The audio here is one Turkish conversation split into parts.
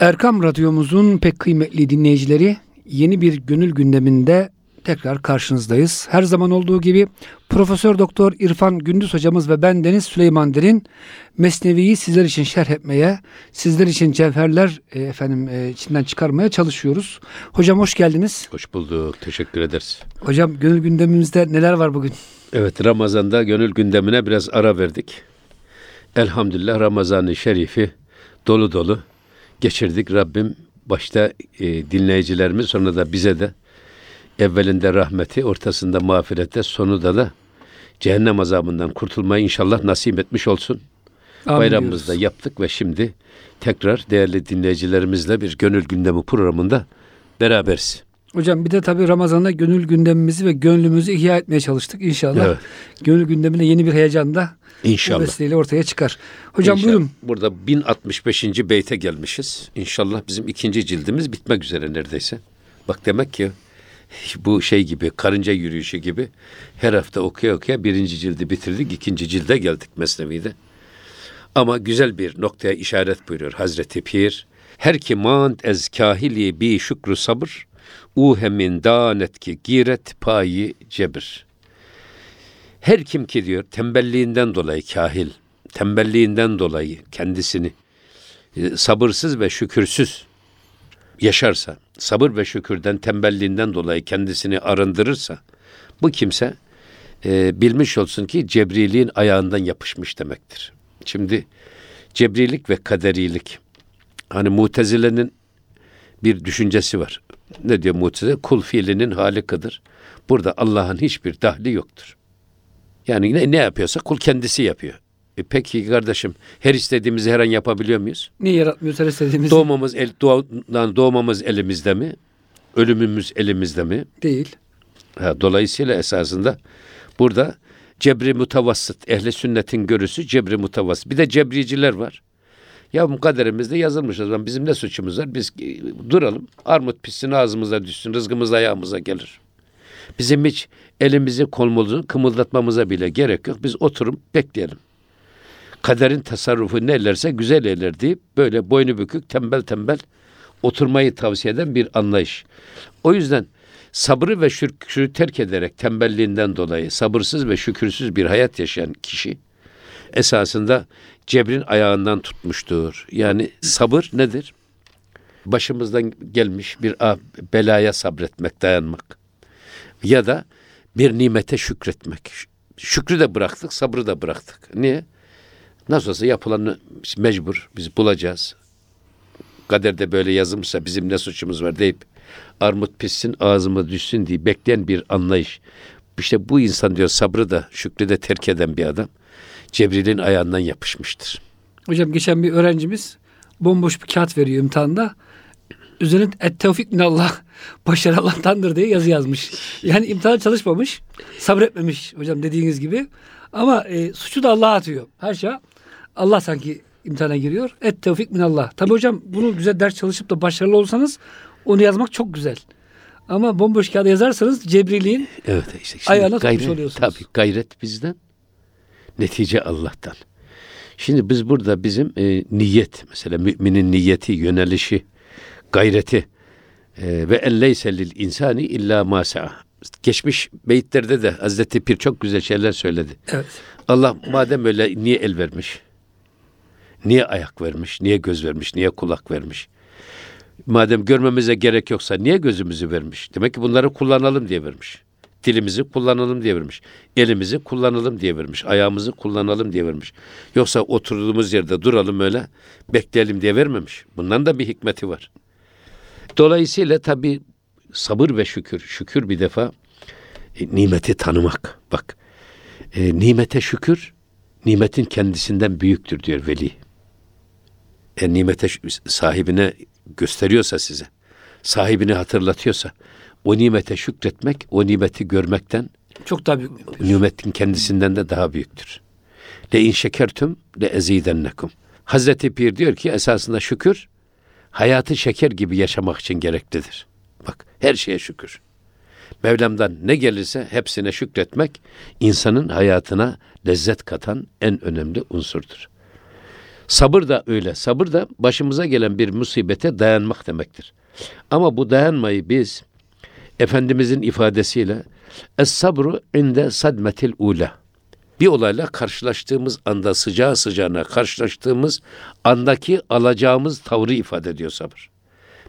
Erkam Radyomuzun pek kıymetli dinleyicileri yeni bir gönül gündeminde tekrar karşınızdayız. Her zaman olduğu gibi Profesör Doktor İrfan Gündüz hocamız ve ben Deniz Süleyman Derin Mesnevi'yi sizler için şerh etmeye, sizler için cevherler e, efendim e, içinden çıkarmaya çalışıyoruz. Hocam hoş geldiniz. Hoş bulduk. Teşekkür ederiz. Hocam gönül gündemimizde neler var bugün? Evet Ramazan'da gönül gündemine biraz ara verdik. Elhamdülillah Ramazan-ı Şerif'i dolu dolu geçirdik. Rabbim başta e, dinleyicilerimiz sonra da bize de evvelinde rahmeti, ortasında mağfirete, sonunda da cehennem azabından kurtulmayı inşallah nasip etmiş olsun. Amin Bayramımızda yaptık ve şimdi tekrar değerli dinleyicilerimizle bir gönül gündemi programında beraberiz. Hocam bir de tabii Ramazan'da gönül gündemimizi ve gönlümüzü ihya etmeye çalıştık. İnşallah Evet. gönül gündemine yeni bir heyecan da bu İnşallah. vesileyle ortaya çıkar. Hocam İnşallah. buyurun. Burada 1065. beyte gelmişiz. İnşallah bizim ikinci cildimiz bitmek üzere neredeyse. Bak demek ki bu şey gibi karınca yürüyüşü gibi her hafta okuya okuya birinci cildi bitirdik. ikinci cilde geldik Mesnevi'de. Ama güzel bir noktaya işaret buyuruyor Hazreti Pir. Her ki mant ez kahili bi şükru sabır uhemin danet ki giret payi cebir. Her kim ki diyor tembelliğinden dolayı kahil, tembelliğinden dolayı kendisini e, sabırsız ve şükürsüz yaşarsa, sabır ve şükürden, tembelliğinden dolayı kendisini arındırırsa, bu kimse e, bilmiş olsun ki cebriliğin ayağından yapışmış demektir. Şimdi cebrilik ve kaderilik, hani mutezilenin bir düşüncesi var. Ne diyor mutezile? Kul fiilinin halikıdır. Burada Allah'ın hiçbir dahli yoktur. Yani ne, ne yapıyorsa kul kendisi yapıyor. E peki kardeşim her istediğimizi her an yapabiliyor muyuz? Niye yaratmıyoruz her istediğimizi? Doğmamız el, doğ- doğmamız elimizde mi? Ölümümüz elimizde mi? Değil. Ha, dolayısıyla esasında burada cebri mutavassıt, ehli sünnetin görüsü cebri mutavassıt. Bir de cebriciler var. Ya bu kaderimizde yazılmış o zaman bizim ne suçumuz var? Biz e, duralım, armut pişsin ağzımıza düşsün, rızkımız ayağımıza gelir. Bizim hiç elimizi kolumuzu kımıldatmamıza bile gerek yok. Biz oturup bekleyelim. Kaderin tasarrufu ne ellerse güzel eller deyip böyle boynu bükük tembel tembel oturmayı tavsiye eden bir anlayış. O yüzden sabrı ve şükrü terk ederek tembelliğinden dolayı sabırsız ve şükürsüz bir hayat yaşayan kişi esasında cebrin ayağından tutmuştur. Yani sabır nedir? Başımızdan gelmiş bir a- belaya sabretmek, dayanmak. Ya da bir nimete şükretmek. Şükrü de bıraktık, sabrı da bıraktık. Niye? Nasıl olsa yapılanı mecbur, biz bulacağız. Kaderde böyle yazılmışsa bizim ne suçumuz var deyip armut pişsin ağzıma düşsün diye bekleyen bir anlayış. İşte bu insan diyor sabrı da şükrü de terk eden bir adam. Cebril'in ayağından yapışmıştır. Hocam geçen bir öğrencimiz bomboş bir kağıt veriyor imtihanda. Üzerine et tevfik minallah, başarı Allah'tandır diye yazı yazmış. Yani imtihana çalışmamış, sabretmemiş hocam dediğiniz gibi. Ama e, suçu da Allah'a atıyor. Her şey Allah sanki imtihana giriyor. Et tevfik minallah. Tabi hocam bunu güzel ders çalışıp da başarılı olsanız onu yazmak çok güzel. Ama bomboş kağıda yazarsanız cebriliğin Evet işte. Ayağına gayret, oluyorsunuz. Tabii gayret bizden, netice Allah'tan. Şimdi biz burada bizim e, niyet, mesela müminin niyeti, yönelişi, gayreti e, ve en leyse lil insani illa ma. Geçmiş beyitlerde de Hazreti Pir çok güzel şeyler söyledi. evet. Allah madem öyle niye el vermiş? Niye ayak vermiş? Niye göz vermiş? Niye kulak vermiş? Madem görmemize gerek yoksa niye gözümüzü vermiş? Demek ki bunları kullanalım diye vermiş. Dilimizi kullanalım diye vermiş. Elimizi kullanalım diye vermiş. Ayağımızı kullanalım diye vermiş. Yoksa oturduğumuz yerde duralım öyle bekleyelim diye vermemiş. Bundan da bir hikmeti var. Dolayısıyla tabii sabır ve şükür. Şükür bir defa e, nimeti tanımak. Bak e, nimete şükür nimetin kendisinden büyüktür diyor veli. E, nimete sahibine gösteriyorsa size, sahibini hatırlatıyorsa, o nimete şükretmek, o nimeti görmekten, Çok daha büyük bir nimetin kendisinden de daha büyüktür. Le in şekertüm le ezidennekum. Hazreti Pir diyor ki esasında şükür hayatı şeker gibi yaşamak için gereklidir. Bak her şeye şükür. Mevlam'dan ne gelirse hepsine şükretmek insanın hayatına lezzet katan en önemli unsurdur. Sabır da öyle. Sabır da başımıza gelen bir musibete dayanmak demektir. Ama bu dayanmayı biz Efendimizin ifadesiyle es sabru inde sadmetil ula. Bir olayla karşılaştığımız anda sıcağı sıcağına karşılaştığımız andaki alacağımız tavrı ifade ediyor sabır.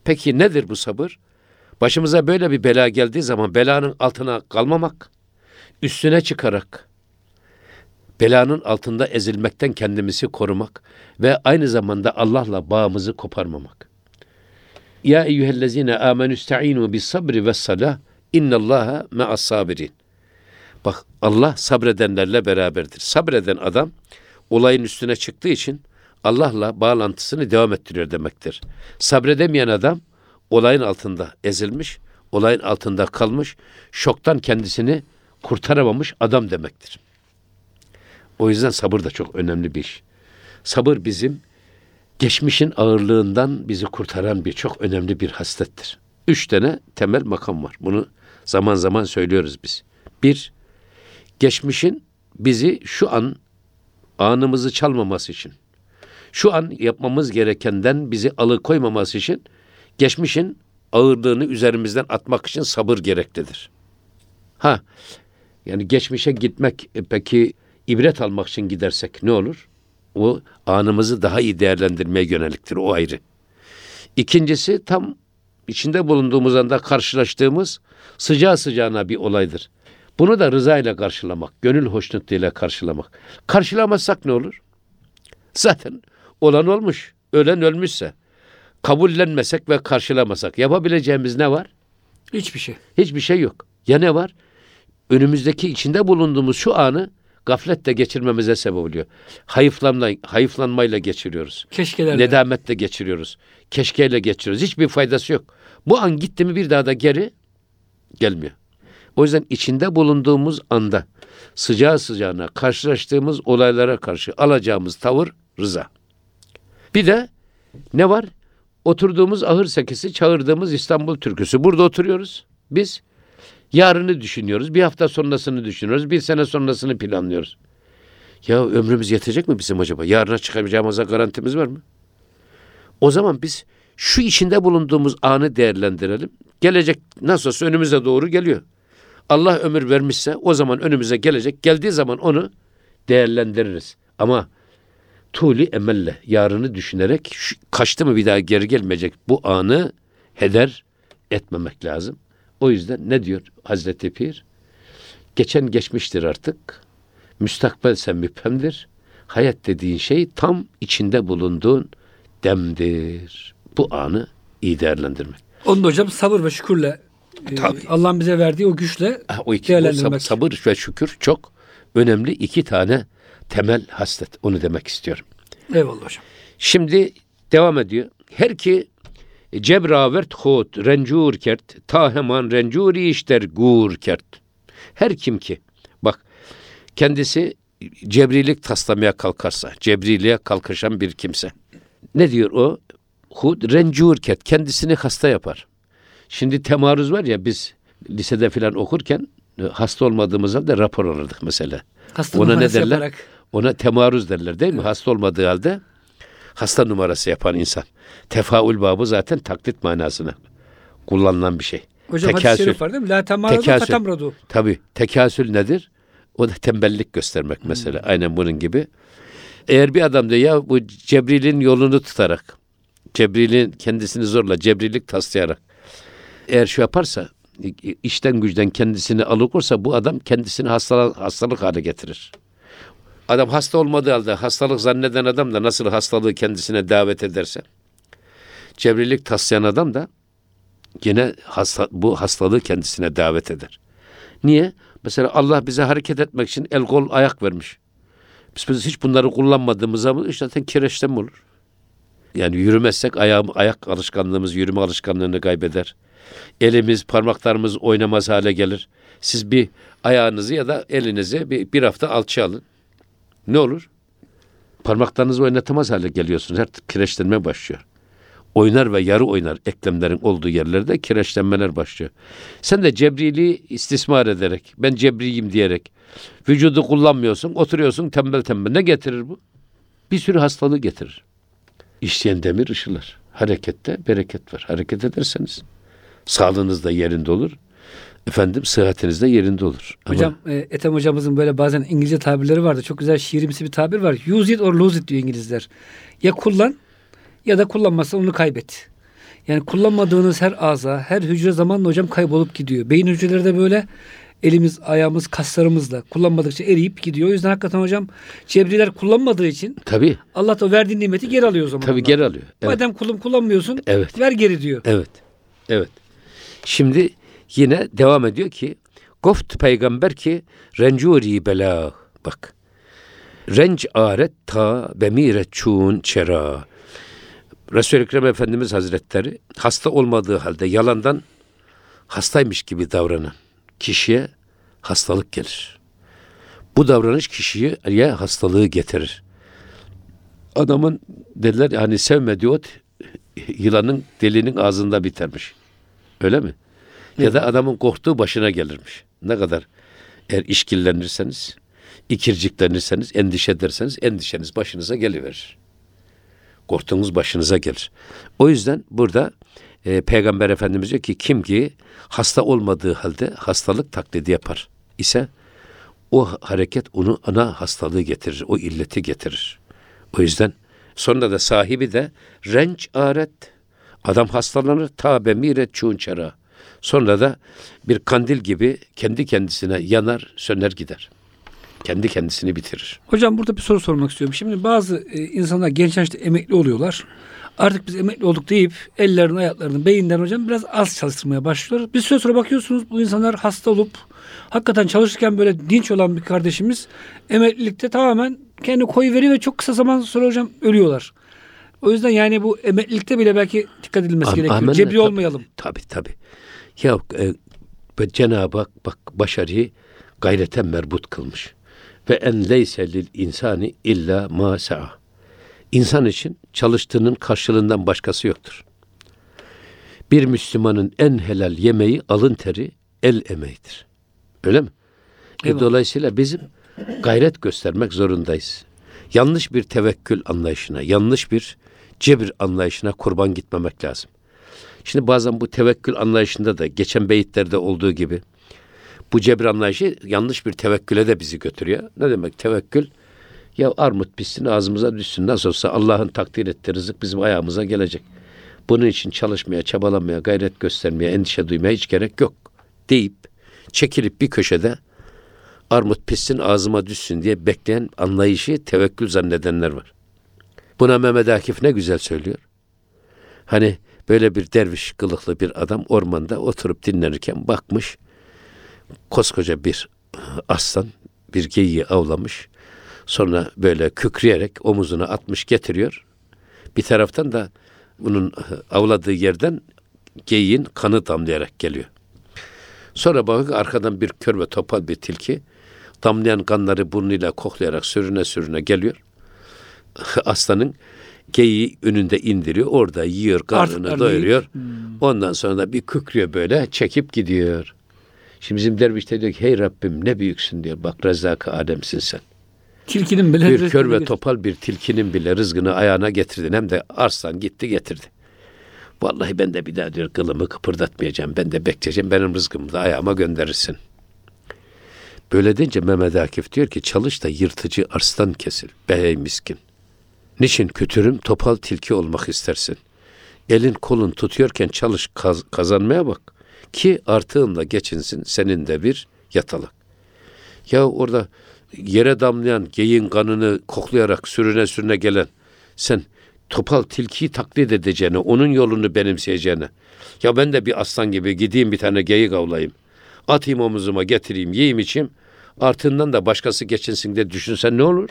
Peki nedir bu sabır? Başımıza böyle bir bela geldiği zaman belanın altına kalmamak, üstüne çıkarak belanın altında ezilmekten kendimizi korumak ve aynı zamanda Allah'la bağımızı koparmamak. Ya eyyühellezine amenü ista'inu bis sabri ve salah innallaha ma'as sabirin. Bak Allah sabredenlerle beraberdir. Sabreden adam olayın üstüne çıktığı için Allah'la bağlantısını devam ettiriyor demektir. Sabredemeyen adam olayın altında ezilmiş, olayın altında kalmış, şoktan kendisini kurtaramamış adam demektir. O yüzden sabır da çok önemli bir iş. Sabır bizim geçmişin ağırlığından bizi kurtaran bir çok önemli bir haslettir. Üç tane temel makam var. Bunu zaman zaman söylüyoruz biz. Bir, geçmişin bizi şu an anımızı çalmaması için, şu an yapmamız gerekenden bizi alıkoymaması için geçmişin ağırlığını üzerimizden atmak için sabır gereklidir. Ha, yani geçmişe gitmek e, peki ibret almak için gidersek ne olur? O anımızı daha iyi değerlendirmeye yöneliktir. O ayrı. İkincisi tam içinde bulunduğumuz anda karşılaştığımız sıcağı sıcağına bir olaydır. Bunu da rıza ile karşılamak, gönül hoşnutluğuyla karşılamak. Karşılamazsak ne olur? Zaten olan olmuş, ölen ölmüşse. Kabullenmesek ve karşılamasak yapabileceğimiz ne var? Hiçbir şey. Hiçbir şey yok. Ya ne var? Önümüzdeki içinde bulunduğumuz şu anı gafletle geçirmemize sebep oluyor. Hayıflanma, hayıflanmayla geçiriyoruz. Keşkelerle. Nedametle geçiriyoruz. Keşkeyle geçiriyoruz. Hiçbir faydası yok. Bu an gitti mi bir daha da geri gelmiyor. O yüzden içinde bulunduğumuz anda sıcağı sıcağına karşılaştığımız olaylara karşı alacağımız tavır rıza. Bir de ne var? Oturduğumuz ahır sekisi, çağırdığımız İstanbul türküsü. Burada oturuyoruz. Biz yarını düşünüyoruz. Bir hafta sonrasını düşünüyoruz. Bir sene sonrasını planlıyoruz. Ya ömrümüz yetecek mi bizim acaba? Yarına çıkamayacağımıza garantimiz var mı? O zaman biz şu içinde bulunduğumuz anı değerlendirelim. Gelecek nasılsa önümüze doğru geliyor. Allah ömür vermişse o zaman önümüze gelecek. Geldiği zaman onu değerlendiririz. Ama tuli emelle yarını düşünerek kaçtı mı bir daha geri gelmeyecek bu anı heder etmemek lazım. O yüzden ne diyor Hazreti Pir? Geçen geçmiştir artık. Müstakbelse müphemdir. Hayat dediğin şey tam içinde bulunduğun demdir. Bu anı iyi değerlendirmek. Onu da hocam sabır ve şükürle e, Tabii. Allah'ın bize verdiği o güçle Ha, o iki değerlendirmek. sabır ve şükür çok önemli iki tane temel haslet. Onu demek istiyorum. Eyvallah hocam. Şimdi devam ediyor. Her ki cebravert hot rencur kert ta heman rencuri işler gur kert. Her kim ki bak kendisi cebrilik taslamaya kalkarsa, cebriliğe kalkışan bir kimse. Ne diyor o? Hud rencur kert kendisini hasta yapar. Şimdi temaruz var ya biz lisede filan okurken e, hasta olmadığımız halde rapor alırdık mesela. Hasta Ona ne derler? yaparak. Ona temaruz derler değil mi? Hasta olmadığı halde hasta numarası yapan insan. Tefaül babı zaten taklit manasına kullanılan bir şey. Hocam hadis-i Tekasül. şerif var değil mi? La fetemradu. Tabii tekasül nedir? O da tembellik göstermek mesela. Aynen bunun gibi. Eğer bir adam da ya bu Cebril'in yolunu tutarak, Cebril'in kendisini zorla, Cebrillik taslayarak eğer şu yaparsa, işten güçten kendisini alıkorsa bu adam kendisini hastalık, hastalık hale getirir. Adam hasta olmadığı halde hastalık zanneden adam da nasıl hastalığı kendisine davet ederse, Cebrillik taslayan adam da gene hasta, bu hastalığı kendisine davet eder. Niye? Mesela Allah bize hareket etmek için el kol ayak vermiş. Biz, biz hiç bunları kullanmadığımız zaman işte zaten kireçten olur. Yani yürümezsek ayağım, ayak alışkanlığımız, yürüme alışkanlığını kaybeder. Elimiz, parmaklarımız oynamaz hale gelir. Siz bir ayağınızı ya da elinizi bir, bir hafta alçı alın. Ne olur? Parmaklarınızı oynatamaz hale geliyorsunuz. Artık kireçlenme başlıyor oynar ve yarı oynar eklemlerin olduğu yerlerde kireçlenmeler başlıyor. Sen de cebriliği istismar ederek, ben cebriyim diyerek vücudu kullanmıyorsun, oturuyorsun tembel tembel. Ne getirir bu? bir sürü hastalığı getirir. İşleyen demir ışılar. Harekette bereket var. Hareket ederseniz sağlığınız da yerinde olur. Efendim sıhhatiniz de yerinde olur. Ama Hocam e, Ethem hocamızın böyle bazen İngilizce tabirleri vardı. Çok güzel şiirimsi bir tabir var. Use it or lose it diyor İngilizler. Ya kullan ya da kullanmazsan onu kaybet. Yani kullanmadığınız her ağza, her hücre zamanla hocam kaybolup gidiyor. Beyin hücreleri de böyle elimiz, ayağımız, kaslarımızla kullanmadıkça eriyip gidiyor. O yüzden hakikaten hocam cebriler kullanmadığı için tabii Allah da o verdiğin nimeti geri alıyor o zaman. tabii geri alıyor. Evet. Madem kulum kullanmıyorsun Evet. ver geri diyor. Evet. Evet. Şimdi yine devam ediyor ki Goft peygamber ki rencuri bela bak. Renc aret ta bemire çun çera. Resul-i Ekrem Efendimiz Hazretleri hasta olmadığı halde yalandan hastaymış gibi davranan kişiye hastalık gelir. Bu davranış kişiye hastalığı getirir. Adamın dediler hani sevmediği ot yılanın delinin ağzında bitermiş. Öyle mi? Ya da adamın korktuğu başına gelirmiş. Ne kadar eğer işkillenirseniz, ikirciklenirseniz, endişe ederseniz endişeniz başınıza geliverir. Korktuğunuz başınıza gelir. O yüzden burada e, Peygamber Efendimiz diyor ki kim ki hasta olmadığı halde hastalık taklidi yapar ise o hareket onu ana hastalığı getirir, o illeti getirir. O yüzden sonra da sahibi de renç aret. Adam hastalanır ta bemiret çunçara. Sonra da bir kandil gibi kendi kendisine yanar, söner gider. Kendi kendisini bitirir. Hocam burada bir soru sormak istiyorum. Şimdi bazı e, insanlar genç yaşta emekli oluyorlar. Artık biz emekli olduk deyip ellerini, ayaklarını, beyinden hocam biraz az çalıştırmaya başlıyorlar. Bir süre sonra bakıyorsunuz bu insanlar hasta olup hakikaten çalışırken böyle dinç olan bir kardeşimiz emeklilikte tamamen kendi koyu veriyor ve çok kısa zaman sonra hocam ölüyorlar. O yüzden yani bu emeklilikte bile belki dikkat edilmesi gerekiyor. amenna, Cebri tabii. olmayalım. Tabii tabii. Ya e, Cenab-ı Hak bak başarıyı gayrete merbut kılmış. Ve en leyse lil insani illa ma sa'a. İnsan için çalıştığının karşılığından başkası yoktur. Bir Müslümanın en helal yemeği alın teri, el emeğidir. Öyle mi? E, Eyvallah. dolayısıyla bizim gayret göstermek zorundayız. Yanlış bir tevekkül anlayışına, yanlış bir cebir anlayışına kurban gitmemek lazım. Şimdi bazen bu tevekkül anlayışında da geçen beyitlerde olduğu gibi bu cebir anlayışı yanlış bir tevekküle de bizi götürüyor. Ne demek tevekkül? Ya armut pişsin ağzımıza düşsün nasıl olsa Allah'ın takdir ettiği rızık bizim ayağımıza gelecek. Bunun için çalışmaya, çabalamaya, gayret göstermeye, endişe duymaya hiç gerek yok deyip çekilip bir köşede armut pişsin ağzıma düşsün diye bekleyen anlayışı tevekkül zannedenler var. Buna Mehmet Akif ne güzel söylüyor. Hani böyle bir derviş kılıklı bir adam ormanda oturup dinlenirken bakmış koskoca bir aslan bir geyiği avlamış. Sonra böyle kükreyerek omuzuna atmış getiriyor. Bir taraftan da bunun avladığı yerden geyiğin kanı damlayarak geliyor. Sonra bakıyor arkadan bir kör ve topal bir tilki damlayan kanları burnuyla koklayarak sürüne sürüne geliyor. Aslanın geyiği önünde indiriyor. Orada yiyor, karnını Artık doyuruyor. Hmm. Ondan sonra da bir kükrüyor böyle çekip gidiyor. Şimdi bizim derviş de diyor ki hey Rabbim ne büyüksün diyor. Bak Rezzak-ı Adem'sin sen. Tilkinin bile Bir kör ve bir- topal bir tilkinin bile rızkını ayağına getirdin. Hem de arslan gitti getirdi. Vallahi ben de bir daha diyor kılımı kıpırdatmayacağım. Ben de bekleyeceğim. Benim rızkımı da ayağıma gönderirsin. Böyle deyince Mehmet Akif diyor ki çalış da yırtıcı arslan kesil. Behey miskin. Niçin kütürüm topal tilki olmak istersin? Elin kolun tutuyorken çalış kaz- kazanmaya bak. Ki artığınla geçinsin senin de bir yatalak. Ya orada yere damlayan geyin kanını koklayarak sürüne sürüne gelen sen topal tilkiyi taklit edeceğine, onun yolunu benimseyeceğine. Ya ben de bir aslan gibi gideyim bir tane geyik avlayayım. Atayım omuzuma getireyim, yiyeyim içeyim. Artığından da başkası geçinsin diye düşünsen ne olur?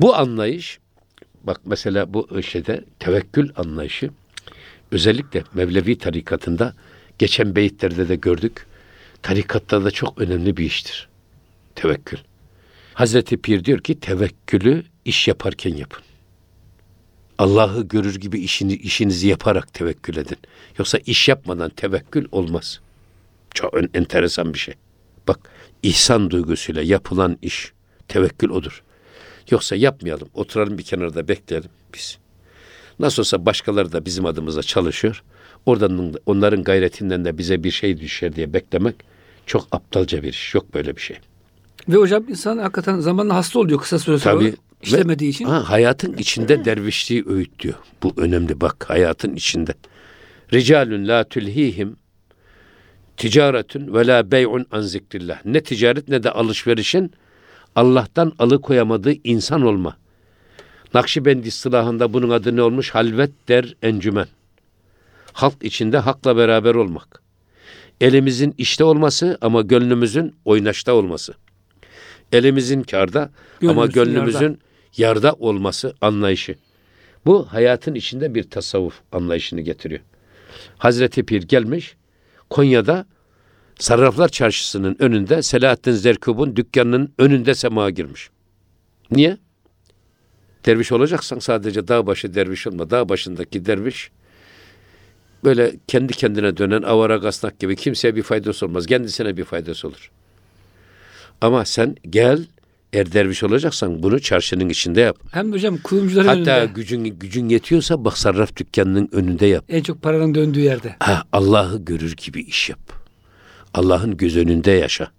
Bu anlayış, bak mesela bu şeyde tevekkül anlayışı, özellikle Mevlevi tarikatında geçen beyitlerde de gördük. Tarikatta da çok önemli bir iştir. Tevekkül. Hazreti Pir diyor ki tevekkülü iş yaparken yapın. Allah'ı görür gibi işini, işinizi yaparak tevekkül edin. Yoksa iş yapmadan tevekkül olmaz. Çok en- enteresan bir şey. Bak ihsan duygusuyla yapılan iş tevekkül odur. Yoksa yapmayalım. Oturalım bir kenarda bekleyelim biz. Nasıl olsa başkaları da bizim adımıza çalışıyor. Oradan onların gayretinden de bize bir şey düşer diye beklemek çok aptalca bir iş. Yok böyle bir şey. Ve hocam insan hakikaten zamanla hasta oluyor kısa süre sonra. Tabii. işlemediği Ve- için. Ha, hayatın içinde dervişliği öğütlüyor. Bu önemli bak hayatın içinde. Ricalun la tülhihim ticaretun ve la bey'un an zikrillah. Ne ticaret ne de alışverişin Allah'tan alıkoyamadığı insan olma. Nakşibendi istilahında bunun adı ne olmuş? Halvet der encümen. Halk içinde hakla beraber olmak. Elimizin işte olması ama gönlümüzün oynaşta olması. Elimizin karda ama Gönlümüzün gönlümüzün yarda. olması anlayışı. Bu hayatın içinde bir tasavvuf anlayışını getiriyor. Hazreti Pir gelmiş Konya'da Sarraflar Çarşısı'nın önünde Selahattin Zerkub'un dükkanının önünde semağa girmiş. Niye? Derviş olacaksan sadece dağ başı derviş olma. Dağ başındaki derviş böyle kendi kendine dönen avara gasnak gibi kimseye bir faydası olmaz. Kendisine bir faydası olur. Ama sen gel eğer derviş olacaksan bunu çarşının içinde yap. Hem hocam kuyumcuların Hatta önünde. gücün gücün yetiyorsa bak sarraf dükkanının önünde yap. En çok paranın döndüğü yerde. Ha, Allah'ı görür gibi iş yap. Allah'ın göz önünde yaşa.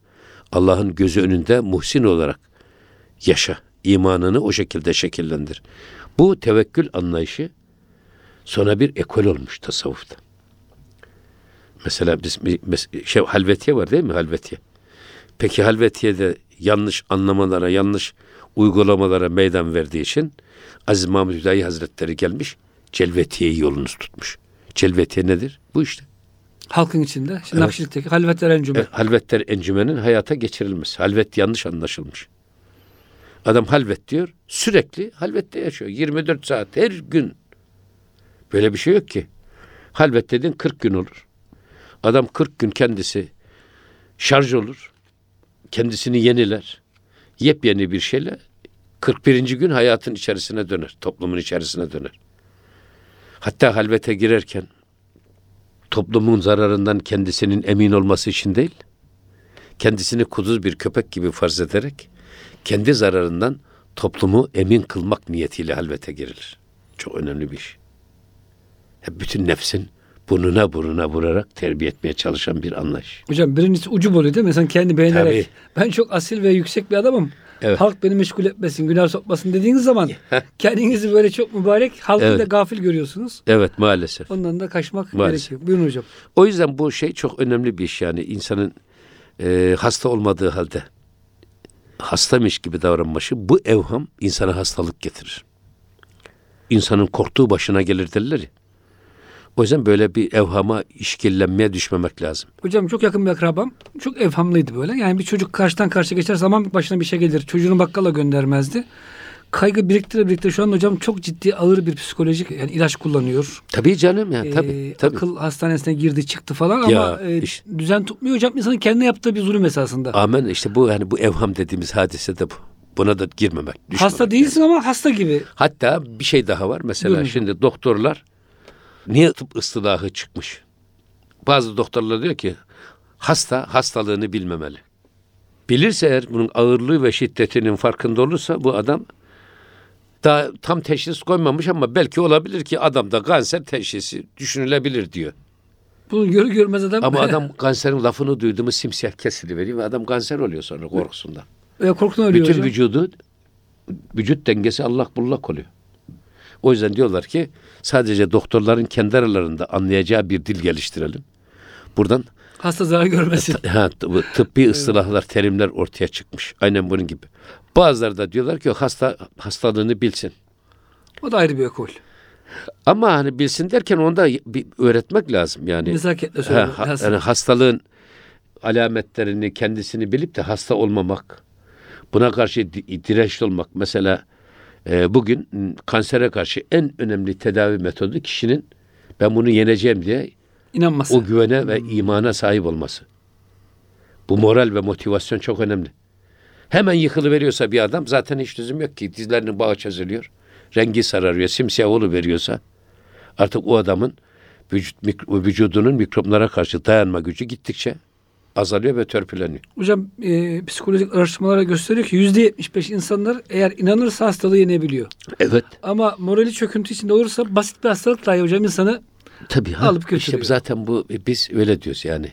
Allah'ın gözü önünde muhsin olarak yaşa. İmanını o şekilde şekillendir. Bu tevekkül anlayışı sonra bir ekol olmuş tasavvufta. Mesela biz şey halvetiye var değil mi halvetiye? Peki halvetiyede yanlış anlamalara, yanlış uygulamalara meydan verdiği için Aziz Mahmud Hüdayi Hazretleri gelmiş, celvetiyeyi yolunuz tutmuş. Celvetiye nedir? Bu işte. Halkın içinde. Şimdi Evet. Nakşilik'teki halvetler encümen. E, halvetler encümenin hayata geçirilmesi. Halvet yanlış anlaşılmış. Adam halvet diyor, sürekli halvette yaşıyor. 24 saat her gün. Böyle bir şey yok ki. Halvet dedin 40 gün olur. Adam 40 gün kendisi şarj olur. Kendisini yeniler. Yepyeni bir şeyle 41. gün hayatın içerisine döner. Toplumun içerisine döner. Hatta halvete girerken toplumun zararından kendisinin emin olması için değil, kendisini kuduz bir köpek gibi farz ederek kendi zararından toplumu emin kılmak niyetiyle halvete girilir. Çok önemli bir iş. Hep bütün nefsin burnuna burnuna vurarak terbiye etmeye çalışan bir anlayış. Hocam birincisi ucub oluyor değil mi? Sen kendi beğenerek. Ben çok asil ve yüksek bir adamım. Evet. Halk beni meşgul etmesin, günah sokmasın dediğiniz zaman kendinizi böyle çok mübarek, halkı Evet. da gafil görüyorsunuz. Evet maalesef. Ondan da kaçmak Maalesef. gerekiyor. Buyurun hocam. O yüzden bu şey çok önemli bir iş yani insanın e, hasta olmadığı halde hastamış gibi davranması bu evham insana hastalık getirir. İnsanın korktuğu başına gelir derler ya. O yüzden böyle bir evhama işkillenmeye düşmemek lazım. Hocam çok yakın bir akrabam. Çok evhamlıydı böyle. Yani bir çocuk karşıdan karşıya geçer zaman başına bir şey gelir. Çocuğunu bakkala göndermezdi. Kaygı biriktire biriktire şu an hocam çok ciddi ağır bir psikolojik yani ilaç kullanıyor. Tabii canım ya Ee, tabii. tabii. Akıl hastanesine girdi çıktı falan Ya, ama e, iş- düzen tutmuyor hocam. İnsanın kendine yaptığı bir zulüm esasında. Amen işte bu yani bu evham dediğimiz hadise de bu. Buna da girmemek. Hasta değilsin ama hasta gibi. Hatta bir şey daha var. Mesela Buyurun. şimdi doktorlar niye tıp ıstılahı çıkmış? Bazı doktorlar diyor ki hasta hastalığını bilmemeli. Bilirse eğer bunun ağırlığı ve şiddetinin farkında olursa bu adam daha tam teşhis koymamış ama belki olabilir ki adamda kanser teşhisi düşünülebilir diyor. Bunu görür görmez adam, Ama adam kanserin lafını duydu mu simsiyah kesiliveriyor ve adam kanser oluyor sonra korkusundan. e, korkudan ölüyor Bütün hocam. vücudu vücut dengesi allak bullak oluyor. O yüzden diyorlar ki sadece doktorların kendi aralarında anlayacağı bir dil geliştirelim. Buradan Hasta zarar görmesin. ha, bu tıbbi ıstılahlar, terimler ortaya çıkmış. Aynen bunun gibi. Bazıları da diyorlar ki hasta hastalığını bilsin. o da ayrı bir ekol. Ama hani bilsin derken onu da bir öğretmek lazım yani. Nezaketle Ha, söylemek ha- lazım. yani hastalığın alametlerini kendisini bilip de hasta olmamak, buna karşı di- dirençli olmak. Mesela e, bugün kansere karşı en önemli tedavi metodu kişinin ben bunu yeneceğim diye İnanması. o güvene ve imana sahip olması. Bu moral ve motivasyon çok önemli. Hemen yıkılıveriyorsa bir adam zaten hiç lüzum yok ki. Dizlerinin bağı çözülüyor. Rengi sararıyor, simsiyah veriyorsa artık o adamın vücut, vücudunun mikroplara karşı dayanma gücü gittikçe azalıyor ve törpüleniyor. Hocam e, psikolojik araştırmalara gösteriyor ki yüzde 75 insanlar eğer inanırsa hastalığı yenebiliyor. Evet. Ama morali çöküntü içinde olursa basit bir hastalık dahi hocam insanı Tabii ha. Alıp götürüyor. İşte zaten bu biz öyle diyoruz yani.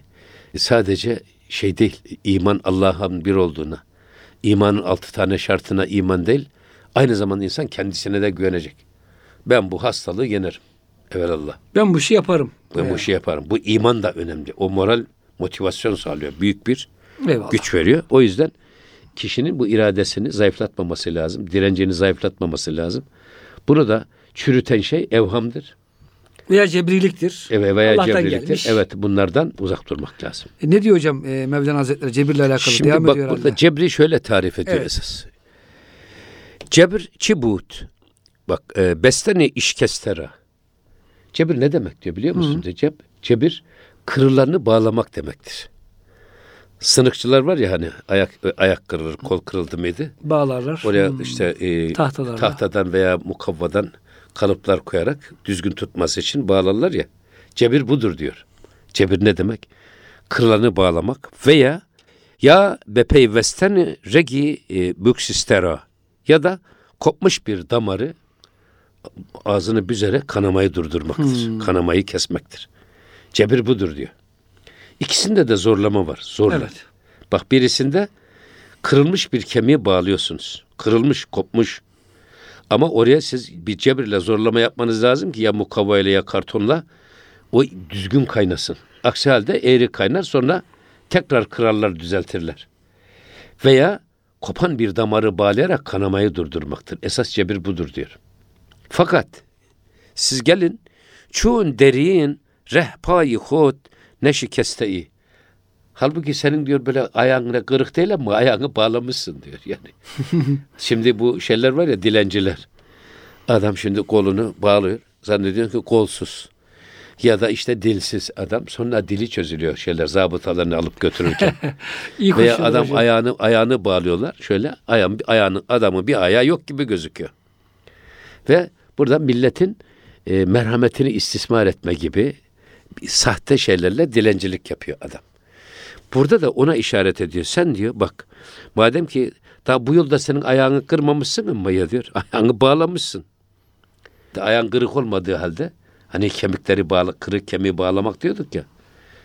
Sadece şey değil, iman Allah'ın bir olduğuna, imanın altı tane şartına iman değil, aynı zamanda insan kendisine de güvenecek. Ben bu hastalığı yenerim. Evelallah. ben bu işi yaparım. Ben bu işi yaparım. Bu iman da önemli. O moral motivasyon sağlıyor. Büyük bir Eyvallah. güç veriyor. O yüzden kişinin bu iradesini zayıflatmaması lazım. Direncini zayıflatmaması lazım. Bunu da çürüten şey evhamdır. Veya cebriliktir. Eve veya Allah'tan cebriliktir. gelmiş. Evet bunlardan uzak durmak lazım. E, ne diyor hocam e, Mevlana Hazretleri cebirle alakalı? Şimdi Devam bak ediyor burada herhalde. cebri şöyle tarif ediyor Evet. esas. Cebir çibut. Bak e, bestene işkestera. Cebir ne demek diyor biliyor musun? Ceb, cebir kırılanı bağlamak demektir. Sınıkçılar var ya hani ayak ayak kırılır, kol kırıldı mıydı? Bağlarlar. Oraya Hmm. işte e, Tahtalarla. tahtadan veya mukavvadan kalıplar koyarak düzgün tutması için bağlarlar ya. Cebir budur diyor. Cebir ne demek? Kırılanı bağlamak veya ya bepey vesten regi e, büksistera ya da kopmuş bir damarı ağzını büzerek kanamayı durdurmaktır. Kanamayı kesmektir. Cebir budur diyor. İkisinde de zorlama var. Zorla. Evet. Bak birisinde kırılmış bir kemiği bağlıyorsunuz. Kırılmış, kopmuş. Ama oraya siz bir cebirle zorlama yapmanız lazım ki ya mukavva ile ya kartonla o düzgün kaynasın. Aksi halde eğri kaynar sonra tekrar kırarlar düzeltirler. Veya kopan bir damarı bağlayarak kanamayı durdurmaktır. Esas cebir budur diyor. Fakat siz gelin çun derin rehpayı hod neşikesteyi. Halbuki senin diyor böyle ayağına kırık değil ama ayağını bağlamışsın diyor yani. şimdi bu şeyler var ya dilenciler. Adam şimdi kolunu bağlıyor. Zannediyor ki kolsuz. Ya da işte dilsiz adam. Sonra dili çözülüyor şeyler zabıtalarını alıp götürürken. İyi Veya adam hocam. ayağını ayağını bağlıyorlar. Şöyle ayağın ayağını adamın bir ayağı yok gibi gözüküyor. Ve burada milletin e, merhametini istismar etme gibi sahte şeylerle dilencilik yapıyor adam. Burada da ona işaret ediyor. Sen diyor bak madem ki daha bu yolda senin ayağını kırmamışsın ama ya diyor. Ayağını bağlamışsın. De ayağın kırık olmadığı halde hani kemikleri bağlı, kırık kemiği bağlamak diyorduk ya.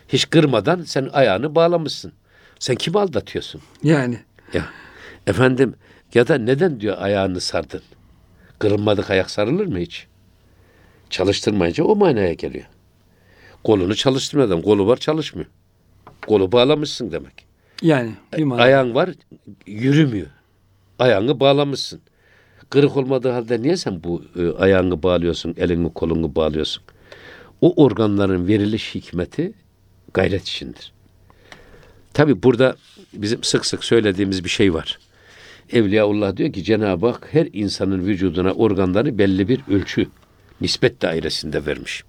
Hiç kırmadan sen ayağını bağlamışsın. Sen kimi aldatıyorsun? Yani. Ya efendim ya da neden diyor ayağını sardın? Kırılmadık ayak sarılır mı hiç? Çalıştırmayınca o manaya geliyor. Kolunu çalıştırmadan kolu var çalışmıyor. Kolu bağlamışsın demek. Yani. Bir. Ayağın var yürümüyor. Ayağını bağlamışsın. Kırık olmadığı halde niye sen bu e, ayağını bağlıyorsun, elini kolunu bağlıyorsun? O organların veriliş hikmeti gayret içindir. Tabi burada bizim sık sık söylediğimiz bir şey var. Evliyaullah diyor ki Cenab-ı Hak her insanın vücuduna organları belli bir ölçü, nispet dairesinde vermiş.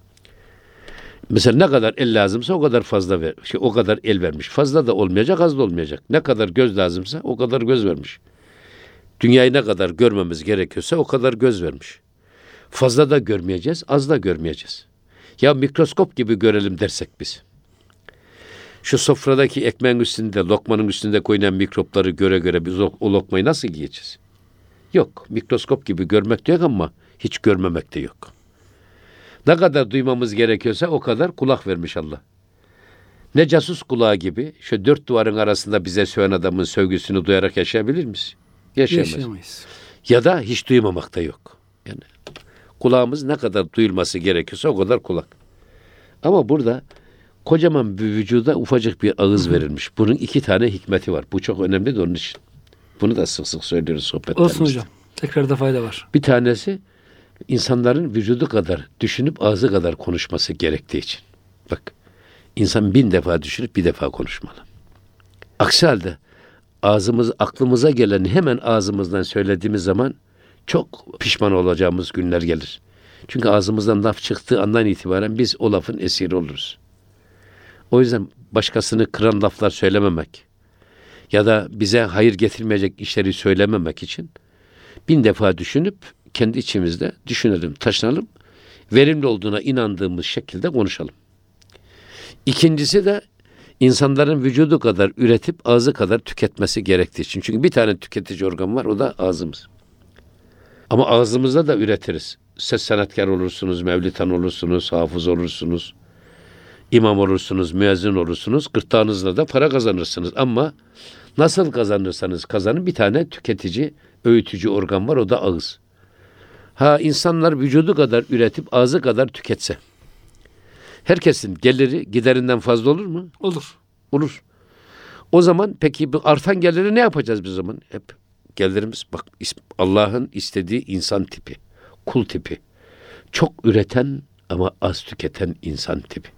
Mesela ne kadar el lazımsa o kadar fazla ver, şey, o kadar el vermiş. Fazla da olmayacak, az da olmayacak. Ne kadar göz lazımsa o kadar göz vermiş. Dünyayı ne kadar görmemiz gerekiyorsa o kadar göz vermiş. Fazla da görmeyeceğiz, az da görmeyeceğiz. Ya mikroskop gibi görelim dersek biz. Şu sofradaki ekmeğin üstünde, lokmanın üstünde koyulan mikropları göre göre biz o, o lokmayı nasıl yiyeceğiz? Yok, mikroskop gibi görmek de yok ama hiç görmemek de yok. Ne kadar duymamız gerekiyorsa o kadar kulak vermiş Allah. Ne casus kulağı gibi şu dört duvarın arasında bize söyleyen adamın sövgüsünü duyarak yaşayabilir miyiz? Yaşayamaz. Yaşayamayız. Ya da hiç duymamak da yok. Yani kulağımız ne kadar duyulması gerekiyorsa o kadar kulak. Ama burada kocaman bir vücuda ufacık bir ağız verilmiş. Bunun iki tane hikmeti var. Bu çok önemli de onun için. Bunu da sık sık söylüyoruz sohbetlerimizde. Olsun hocam. Tekrar da fayda var. Bir tanesi insanların vücudu kadar düşünüp ağzı kadar konuşması gerektiği için. Bak insan bin defa düşünüp bir defa konuşmalı. Aksi halde ağzımız aklımıza geleni hemen ağzımızdan söylediğimiz zaman çok pişman olacağımız günler gelir. Çünkü ağzımızdan laf çıktığı andan itibaren biz o lafın esiri oluruz. O yüzden başkasını kıran laflar söylememek ya da bize hayır getirmeyecek işleri söylememek için bin defa düşünüp kendi içimizde düşünelim, taşınalım. Verimli olduğuna inandığımız şekilde konuşalım. İkincisi de insanların vücudu kadar üretip ağzı kadar tüketmesi gerektiği için. Çünkü bir tane tüketici organ var o da ağzımız. Ama ağzımızda da üretiriz. Ses sanatkar olursunuz, mevlitan olursunuz, hafız olursunuz, imam olursunuz, müezzin olursunuz. Gırtlağınızla da para kazanırsınız. Ama nasıl kazanırsanız kazanın bir tane tüketici, öğütücü organ var o da ağız. Ha insanlar vücudu kadar üretip ağzı kadar tüketse. Herkesin geliri giderinden fazla olur mu? Olur. Olur. O zaman peki bu artan geliri ne yapacağız biz zaman? Hep gelirimiz bak Allah'ın istediği insan tipi, kul tipi. Çok üreten ama az tüketen insan tipi.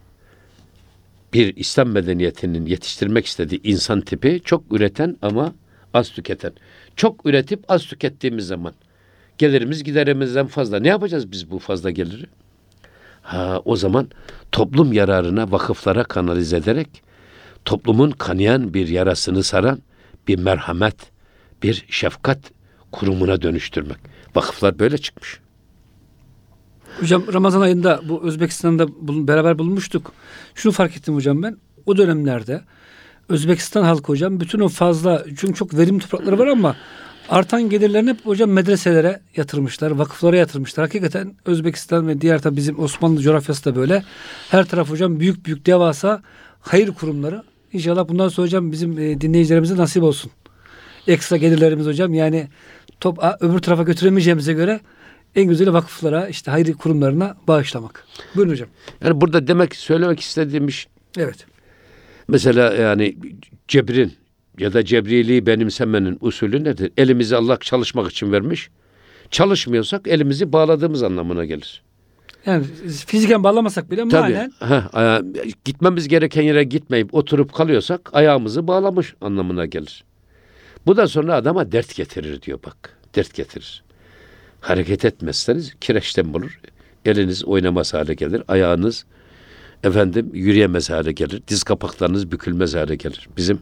Bir İslam medeniyetinin yetiştirmek istediği insan tipi çok üreten ama az tüketen. Çok üretip az tükettiğimiz zaman gelirimiz giderimizden fazla. Ne yapacağız biz bu fazla geliri? Ha o zaman toplum yararına vakıflara kanalize ederek toplumun kanayan bir yarasını saran bir merhamet, bir şefkat kurumuna dönüştürmek. Vakıflar böyle çıkmış. Hocam Ramazan ayında bu Özbekistan'da beraber bulunmuştuk. Şunu fark ettim hocam ben. O dönemlerde Özbekistan halkı hocam bütün o fazla çünkü çok verimli toprakları var ama artan gelirlerini hep hocam medreselere yatırmışlar, vakıflara yatırmışlar. Hakikaten Özbekistan ve diğer tabi bizim Osmanlı coğrafyası da böyle. Her taraf hocam büyük büyük devasa hayır kurumları. İnşallah bundan sonra hocam bizim e, dinleyicilerimize nasip olsun. Ekstra gelirlerimiz hocam yani top a, öbür tarafa götüremeyeceğimize göre en güzeli vakıflara işte hayır kurumlarına bağışlamak. Buyurun hocam. Yani burada demek söylemek istediğim iş Evet. mesela yani cebrin ya da cebriliği benimsemenin usulü nedir? Elimizi Allah çalışmak için vermiş. Çalışmıyorsak elimizi bağladığımız anlamına gelir. Yani fiziken bağlamasak bile Tabii. manen Ha, aya- gitmemiz gereken yere gitmeyip oturup kalıyorsak ayağımızı bağlamış anlamına gelir. Bu da sonra adama dert getirir diyor bak. Dert getirir. Hareket etmezseniz kireçten bulur. Eliniz oynamaz hale gelir. Ayağınız efendim yürüyemez hale gelir. Diz kapaklarınız bükülmez hale gelir. Bizim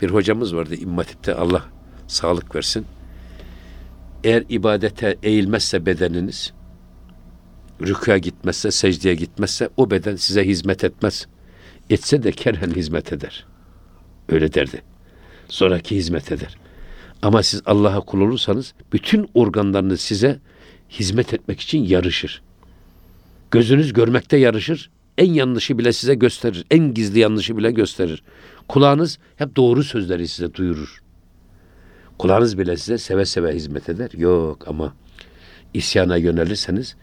bir hocamız vardı İmam Hatip'te Allah sağlık versin. Eğer ibadete eğilmezse bedeniniz, rükûa gitmezse, secdeye gitmezse o beden size hizmet etmez. Etse de kerhen hizmet eder. Öyle derdi. Sonraki hizmet eder. Ama siz Allah'a kul olursanız bütün organlarınız size hizmet etmek için yarışır. Gözünüz görmekte yarışır. En yanlışı bile size gösterir. En gizli yanlışı bile gösterir. Kulağınız hep doğru sözleri size duyurur. Kulağınız bile size seve seve hizmet eder. Yok ama isyana yönelirseniz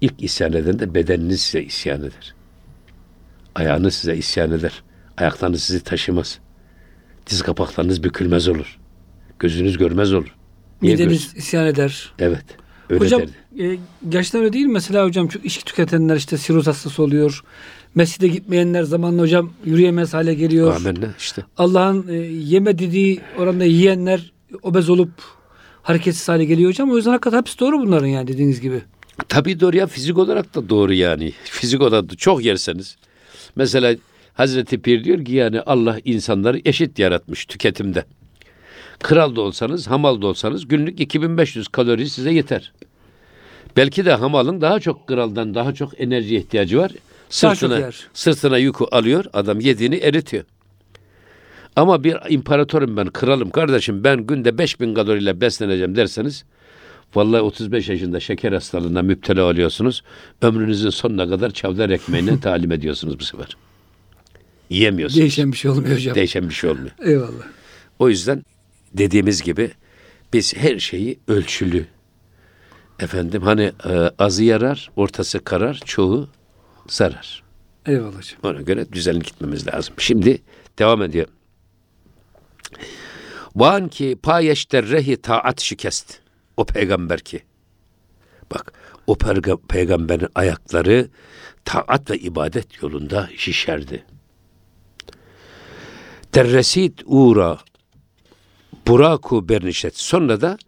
ilk isyan eden de bedeniniz size isyan eder. Ayağınız size isyan eder. Ayaklarınız sizi taşımaz. Diz kapaklarınız bükülmez olur. Gözünüz görmez olur. Niye mideniz göz- isyan eder. Evet. Öyle hocam derdi. e, gerçekten öyle değil mi? Mesela hocam çok içki tüketenler işte siroz hastası oluyor. Mescide gitmeyenler zamanla hocam yürüyemez hale geliyor. Amenna işte. Allah'ın e, yeme dediği oranda yiyenler obez olup hareketsiz hale geliyor hocam. O yüzden hakikaten hepsi doğru bunların yani dediğiniz gibi. Tabii doğru ya fizik olarak da doğru yani. Fizik olarak da çok yerseniz. Mesela Hazreti Pir diyor ki yani Allah insanları eşit yaratmış tüketimde. Kral da olsanız, hamal da olsanız günlük 2500 kalori size yeter. Belki de hamalın daha çok kraldan daha çok enerji ihtiyacı var. Sırtına, sırtına yükü alıyor, adam yediğini eritiyor. Ama bir imparatorum ben, kralım kardeşim ben günde 5000 kaloriyle besleneceğim derseniz Vallahi 35 yaşında şeker hastalığına müptela oluyorsunuz. Ömrünüzün sonuna kadar çavdar ekmeğine talim ediyorsunuz bu sefer. Yiyemiyorsunuz. Değişen bir şey olmuyor hocam. Değişen bir şey olmuyor. Eyvallah. O yüzden dediğimiz gibi biz her şeyi ölçülü. Efendim hani e, azı yarar, ortası karar, çoğu zarar. Eyvallah hocam. Ona göre düzenli gitmemiz lazım. Şimdi devam ediyor. Van ki payeşter rehi taat şikest. O peygamber ki. Bak o peygamberin ayakları taat ve ibadet yolunda şişerdi. Derresit uğra buraku bernişet. Sonra da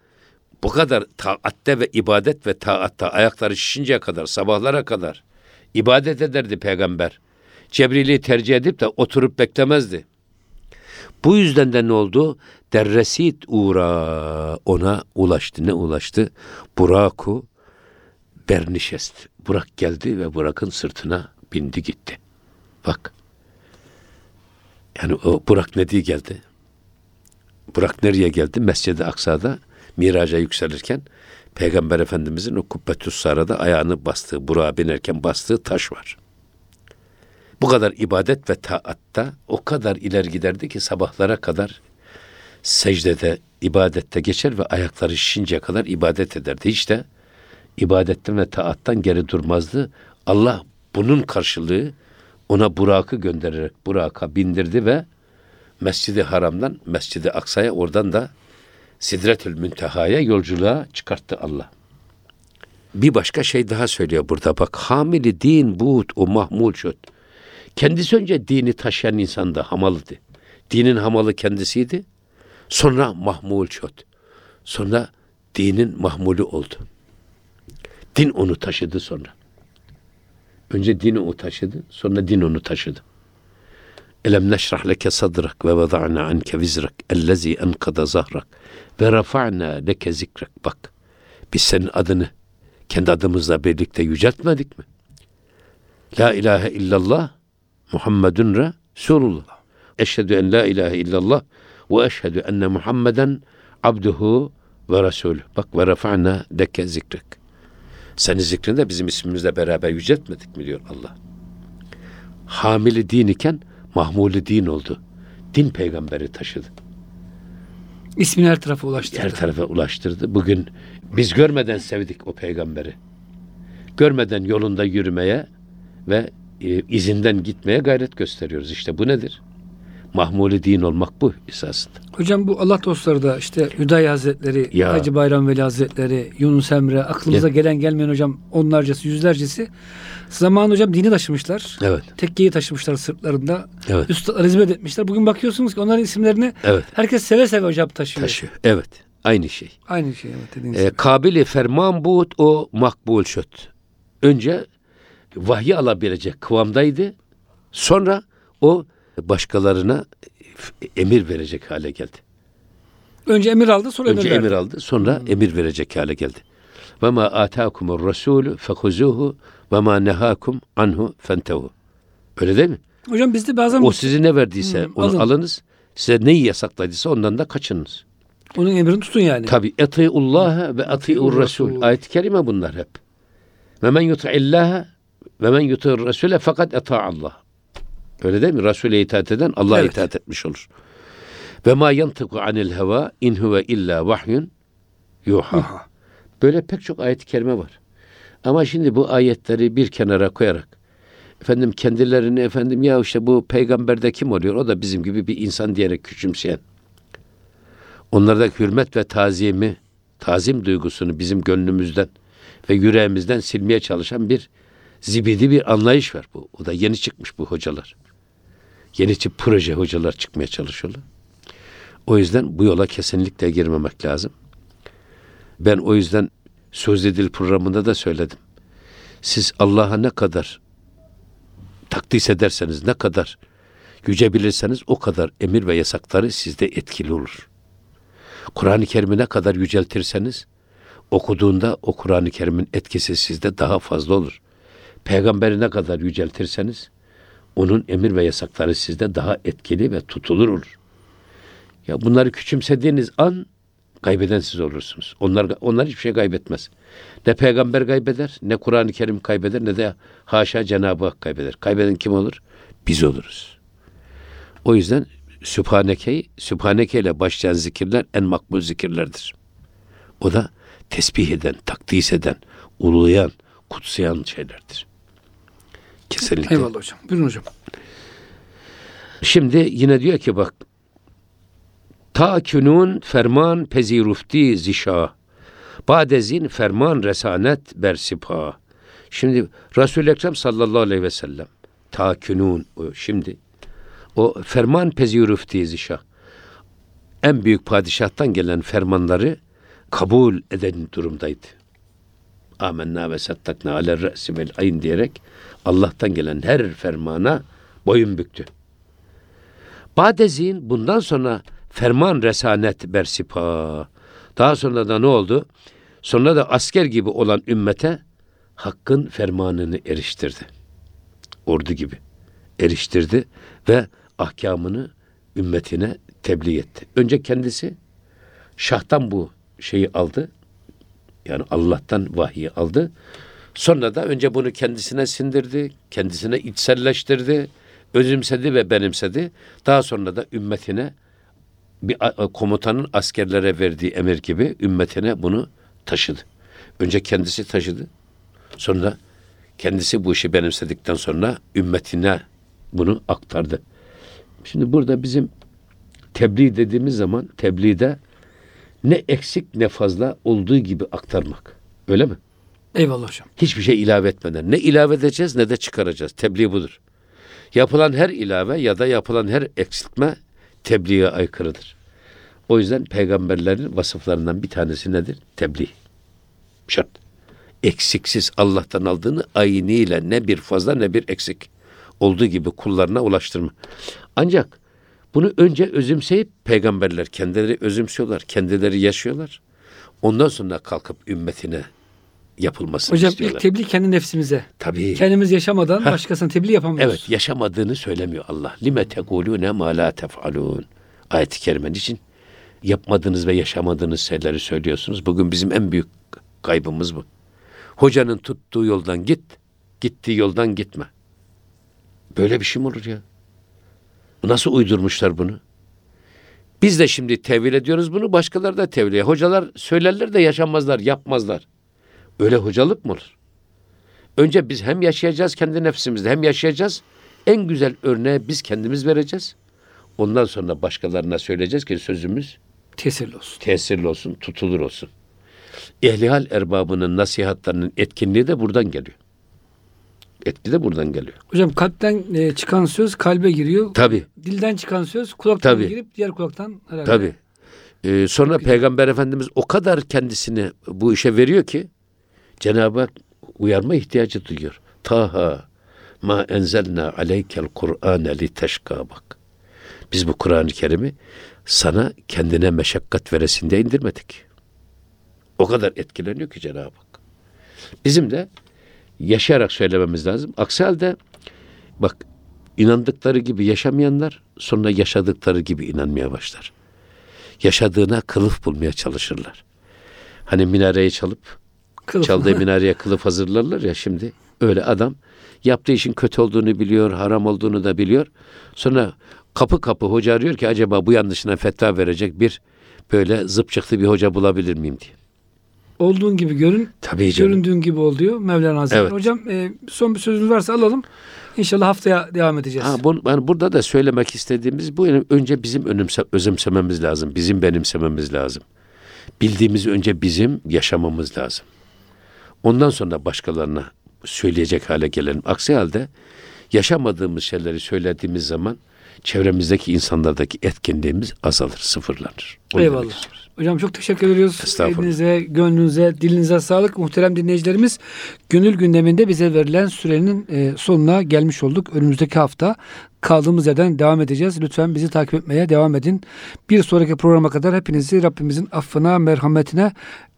bu kadar taatte ve ibadet ve taatta ayakları şişinceye kadar sabahlara kadar ibadet ederdi peygamber. Cebril'i tercih edip de oturup beklemezdi. Bu yüzden de ne oldu? Derresit uğra ona ulaştı. Ne ulaştı? Buraku bernişest. Burak geldi ve Burak'ın sırtına bindi gitti. Bak. Yani o Burak ne diye geldi? Burak nereye geldi? Mescid-i Aksa'da miraca yükselirken Peygamber Efendimizin o Kubbetüs Sara'da ayağını bastığı, Burak'a binerken bastığı taş var. Bu kadar ibadet ve taatta o kadar ileri giderdi ki sabahlara kadar secdede, ibadette geçer ve ayakları şişinceye kadar ibadet ederdi. Hiç de ibadetten ve taattan geri durmazdı. Allah bunun karşılığı ona Burak'ı göndererek Burak'a bindirdi ve Mescid-i Haram'dan Mescid-i Aksa'ya oradan da Sidretül Münteha'ya yolculuğa çıkarttı Allah. Bir başka şey daha söylüyor burada bak. Hamili din buğut o mahmul şöt. Kendisi önce dini taşıyan insan da hamalıydı. Dinin hamalı kendisiydi. Sonra mahmul şöt. Sonra dinin mahmulü oldu. Din onu taşıdı sonra. Önce dini o taşıdı, sonra din onu taşıdı. Elem neşrah leke sadrak ve vada'na anke vizrak ellezi enkada zahrak ve rafa'na leke zikrak. Bak biz senin adını kendi adımızla birlikte yüceltmedik mi? La ilahe illallah Muhammedun Resulullah. Eşhedü en la ilahe illallah ve eşhedü enne Muhammeden abduhu ve resulü. Bak ve rafa'na leke zikrak. Seni zikrinde bizim ismimizle beraber yüceltmedik mi diyor Allah. Hamili din iken mahmuli din oldu. Din peygamberi taşıdı. İsmini her tarafa ulaştırdı. Her tarafa ulaştırdı. Bugün biz görmeden sevdik o peygamberi. Görmeden yolunda yürümeye ve e, izinden gitmeye gayret gösteriyoruz. İşte bu nedir? Mahmuli din olmak bu esasında. Hocam bu Allah dostları da işte Hüdayi Hazretleri, Ya. Hacı Bayram Veli Hazretleri, Yunus Emre, aklımıza gelen gelmeyen hocam onlarcası, yüzlercesi zaman hocam dini taşımışlar. Evet. Tekkeyi taşımışlar sırtlarında. Evet. Üstadlar hizmet etmişler. Bugün bakıyorsunuz ki onların isimlerini Evet. herkes seve seve hocam taşıyor. Taşıyor. Evet. Aynı şey. Aynı şey evet dediğiniz E, gibi. kabili ferman buğut o makbul şöt. Önce vahyi alabilecek kıvamdaydı. Sonra o başkalarına emir verecek hale geldi. Önce emir aldı sonra Önce emir verdi. emir aldı, sonra emir verecek hale geldi. Ve ma ataakumur rasulü fehuzuhu ve ma nehakum anhu fentehu. Öyle değil mi? Hocam bizde bazen O sizi ne verdiyse Hmm, onu alın. alınız. Size neyi yasakladıysa ondan da kaçınız. onun emrini tutun yani. Tabi etiullaha ve etiur rasul. Ayet-i kerime bunlar hep. Ve men yuti'illaha ve men yuti'ir rasule fakat eta'allah. Öyle değil mi? Resul'e itaat eden Allah'a Evet. itaat etmiş olur. Ve ma yantıku anil heva in huve illa vahyun yuha. Böyle pek çok ayet-i kerime var. Ama şimdi bu ayetleri bir kenara koyarak efendim kendilerini efendim ya işte bu peygamberde kim oluyor? O da bizim gibi bir insan diyerek küçümseyen. Onlardaki hürmet ve tazimi, tazim duygusunu bizim gönlümüzden ve yüreğimizden silmeye çalışan bir zibidi bir anlayış var bu. O da yeni çıkmış bu hocalar. Yeni tip proje hocalar çıkmaya çalışıyorlar. O yüzden bu yola kesinlikle girmemek lazım. Ben o yüzden söz edil programında da söyledim. Siz Allah'a ne kadar takdis ederseniz, ne kadar yüce bilirseniz o kadar emir ve yasakları sizde etkili olur. Kur'an-ı Kerim'i ne kadar yüceltirseniz okuduğunda o Kur'an-ı Kerim'in etkisi sizde daha fazla olur. Peygamberi ne kadar yüceltirseniz onun emir ve yasakları sizde daha etkili ve tutulur olur. Ya bunları küçümsediğiniz an kaybeden siz olursunuz. Onlar onlar hiçbir şey kaybetmez. Ne peygamber kaybeder, ne Kur'an-ı Kerim kaybeder, ne de haşa Cenab-ı Hak kaybeder. Kaybeden kim olur? Biz oluruz. O yüzden Sübhaneke'yi, Sübhaneke ile başlayan zikirler en makbul zikirlerdir. O da tesbih eden, takdis eden, uluyan, kutsayan şeylerdir. Kesinlikle. Eyvallah hocam. Buyurun hocam. Şimdi yine diyor ki bak ta künun ferman pezirufti zişa badezin ferman resanet bersipa şimdi Resul-i Ekrem sallallahu aleyhi ve sellem ta künun şimdi o ferman pezirufti zişa en büyük padişahtan gelen fermanları kabul eden durumdaydı. Amenna ve sattakna ale re'si vel ayn diyerek Allah'tan gelen her fermana boyun büktü. Badezin bundan sonra ferman resanet bersipa. Daha sonra da ne oldu? Sonra da asker gibi olan ümmete hakkın fermanını eriştirdi. Ordu gibi eriştirdi ve ahkamını ümmetine tebliğ etti. Önce kendisi şahtan bu şeyi aldı. Yani Allah'tan vahyi aldı. Sonra da önce bunu kendisine sindirdi, kendisine içselleştirdi, özümsedi ve benimsedi. Daha sonra da ümmetine bir komutanın askerlere verdiği emir gibi ümmetine bunu taşıdı. Önce kendisi taşıdı. Sonra kendisi bu işi benimsedikten sonra ümmetine bunu aktardı. Şimdi burada bizim tebliğ dediğimiz zaman tebliğde ne eksik ne fazla olduğu gibi aktarmak. Öyle mi? Eyvallah hocam. Hiçbir şey ilave etmeden. Ne ilave edeceğiz ne de çıkaracağız. Tebliğ budur. Yapılan her ilave ya da yapılan her eksiltme tebliğe aykırıdır. O yüzden peygamberlerin vasıflarından bir tanesi nedir? Tebliğ. Şart. Eksiksiz Allah'tan aldığını ayniyle ne bir fazla ne bir eksik olduğu gibi kullarına ulaştırma. Ancak bunu önce özümseyip peygamberler kendileri özümsüyorlar, kendileri yaşıyorlar. Ondan sonra kalkıp ümmetine yapılmasını Hocam istiyorlar. ilk tebliğ kendi nefsimize. Tabii. Kendimiz yaşamadan başkasına tebliğ yapamıyoruz. Evet yaşamadığını söylemiyor Allah. Lime tekulune ma la tef'alun. Ayet-i kerimenin için yapmadığınız ve yaşamadığınız şeyleri söylüyorsunuz. Bugün bizim en büyük kaybımız bu. Hocanın tuttuğu yoldan git, gittiği yoldan gitme. Böyle bir şey mi olur ya? Nasıl uydurmuşlar bunu? Biz de şimdi tevil ediyoruz bunu, başkaları da tevil ediyor. Hocalar söylerler de yaşamazlar, yapmazlar. Öyle hocalık mı olur? Önce biz hem yaşayacağız kendi nefsimizde hem yaşayacağız. En güzel örneği biz kendimiz vereceğiz. Ondan sonra başkalarına söyleyeceğiz ki sözümüz Tesirli olsun. tesirli olsun, tutulur olsun. Ehlihal erbabının nasihatlerinin etkinliği de buradan geliyor. Etki de buradan geliyor. Hocam kalpten e, çıkan söz kalbe giriyor. Tabi, Dilden çıkan söz kulaktan Tabii. girip diğer kulaktan herhalde. tabi. Ee, sonra Peygamber Efendimiz o kadar kendisini bu işe veriyor ki Cenab-ı Hak uyarma ihtiyacı duyuyor. Taha ma enzelna aleykel Kur'ane li teşka bak. Biz bu Kur'an-ı Kerim'i sana kendine meşakkat veresin diye indirmedik. O kadar etkileniyor ki Cenab-ı Hak. Bizim de yaşayarak söylememiz lazım. Aksi halde bak inandıkları gibi yaşamayanlar sonra yaşadıkları gibi inanmaya başlar. Yaşadığına kılıf bulmaya çalışırlar. Hani minareyi çalıp Kılıf. çaldığı minareye kılıf hazırlarlar ya şimdi. Öyle adam yaptığı işin kötü olduğunu biliyor, haram olduğunu da biliyor. Sonra kapı kapı hoca arıyor ki acaba bu yanlışına fetva verecek bir böyle zıp çıktı bir hoca bulabilir miyim diye. Olduğun gibi görün. Tabii canım. Göründüğün gibi ol diyor Mevlana Hazretleri. Evet. Hocam e, son bir sözünüz varsa alalım. İnşallah haftaya devam edeceğiz. Ha, bu, yani burada da söylemek istediğimiz bu önce bizim önümse, özümsememiz lazım. Bizim benimsememiz lazım. Bildiğimizi önce bizim yaşamamız lazım. Ondan sonra başkalarına söyleyecek hale gelelim. Aksi halde yaşamadığımız şeyleri söylediğimiz zaman çevremizdeki insanlardaki etkinliğimiz azalır, sıfırlanır. Onu Eyvallah. Hocam çok teşekkür ediyoruz. Elinize, gönlünüze, dilinize sağlık. Muhterem dinleyicilerimiz gönül gündeminde bize verilen sürenin e, sonuna gelmiş olduk. Önümüzdeki hafta kaldığımız yerden devam edeceğiz. Lütfen bizi takip etmeye devam edin. Bir sonraki programa kadar hepinizi Rabbimizin affına, merhametine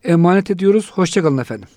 emanet ediyoruz. Hoşçakalın efendim.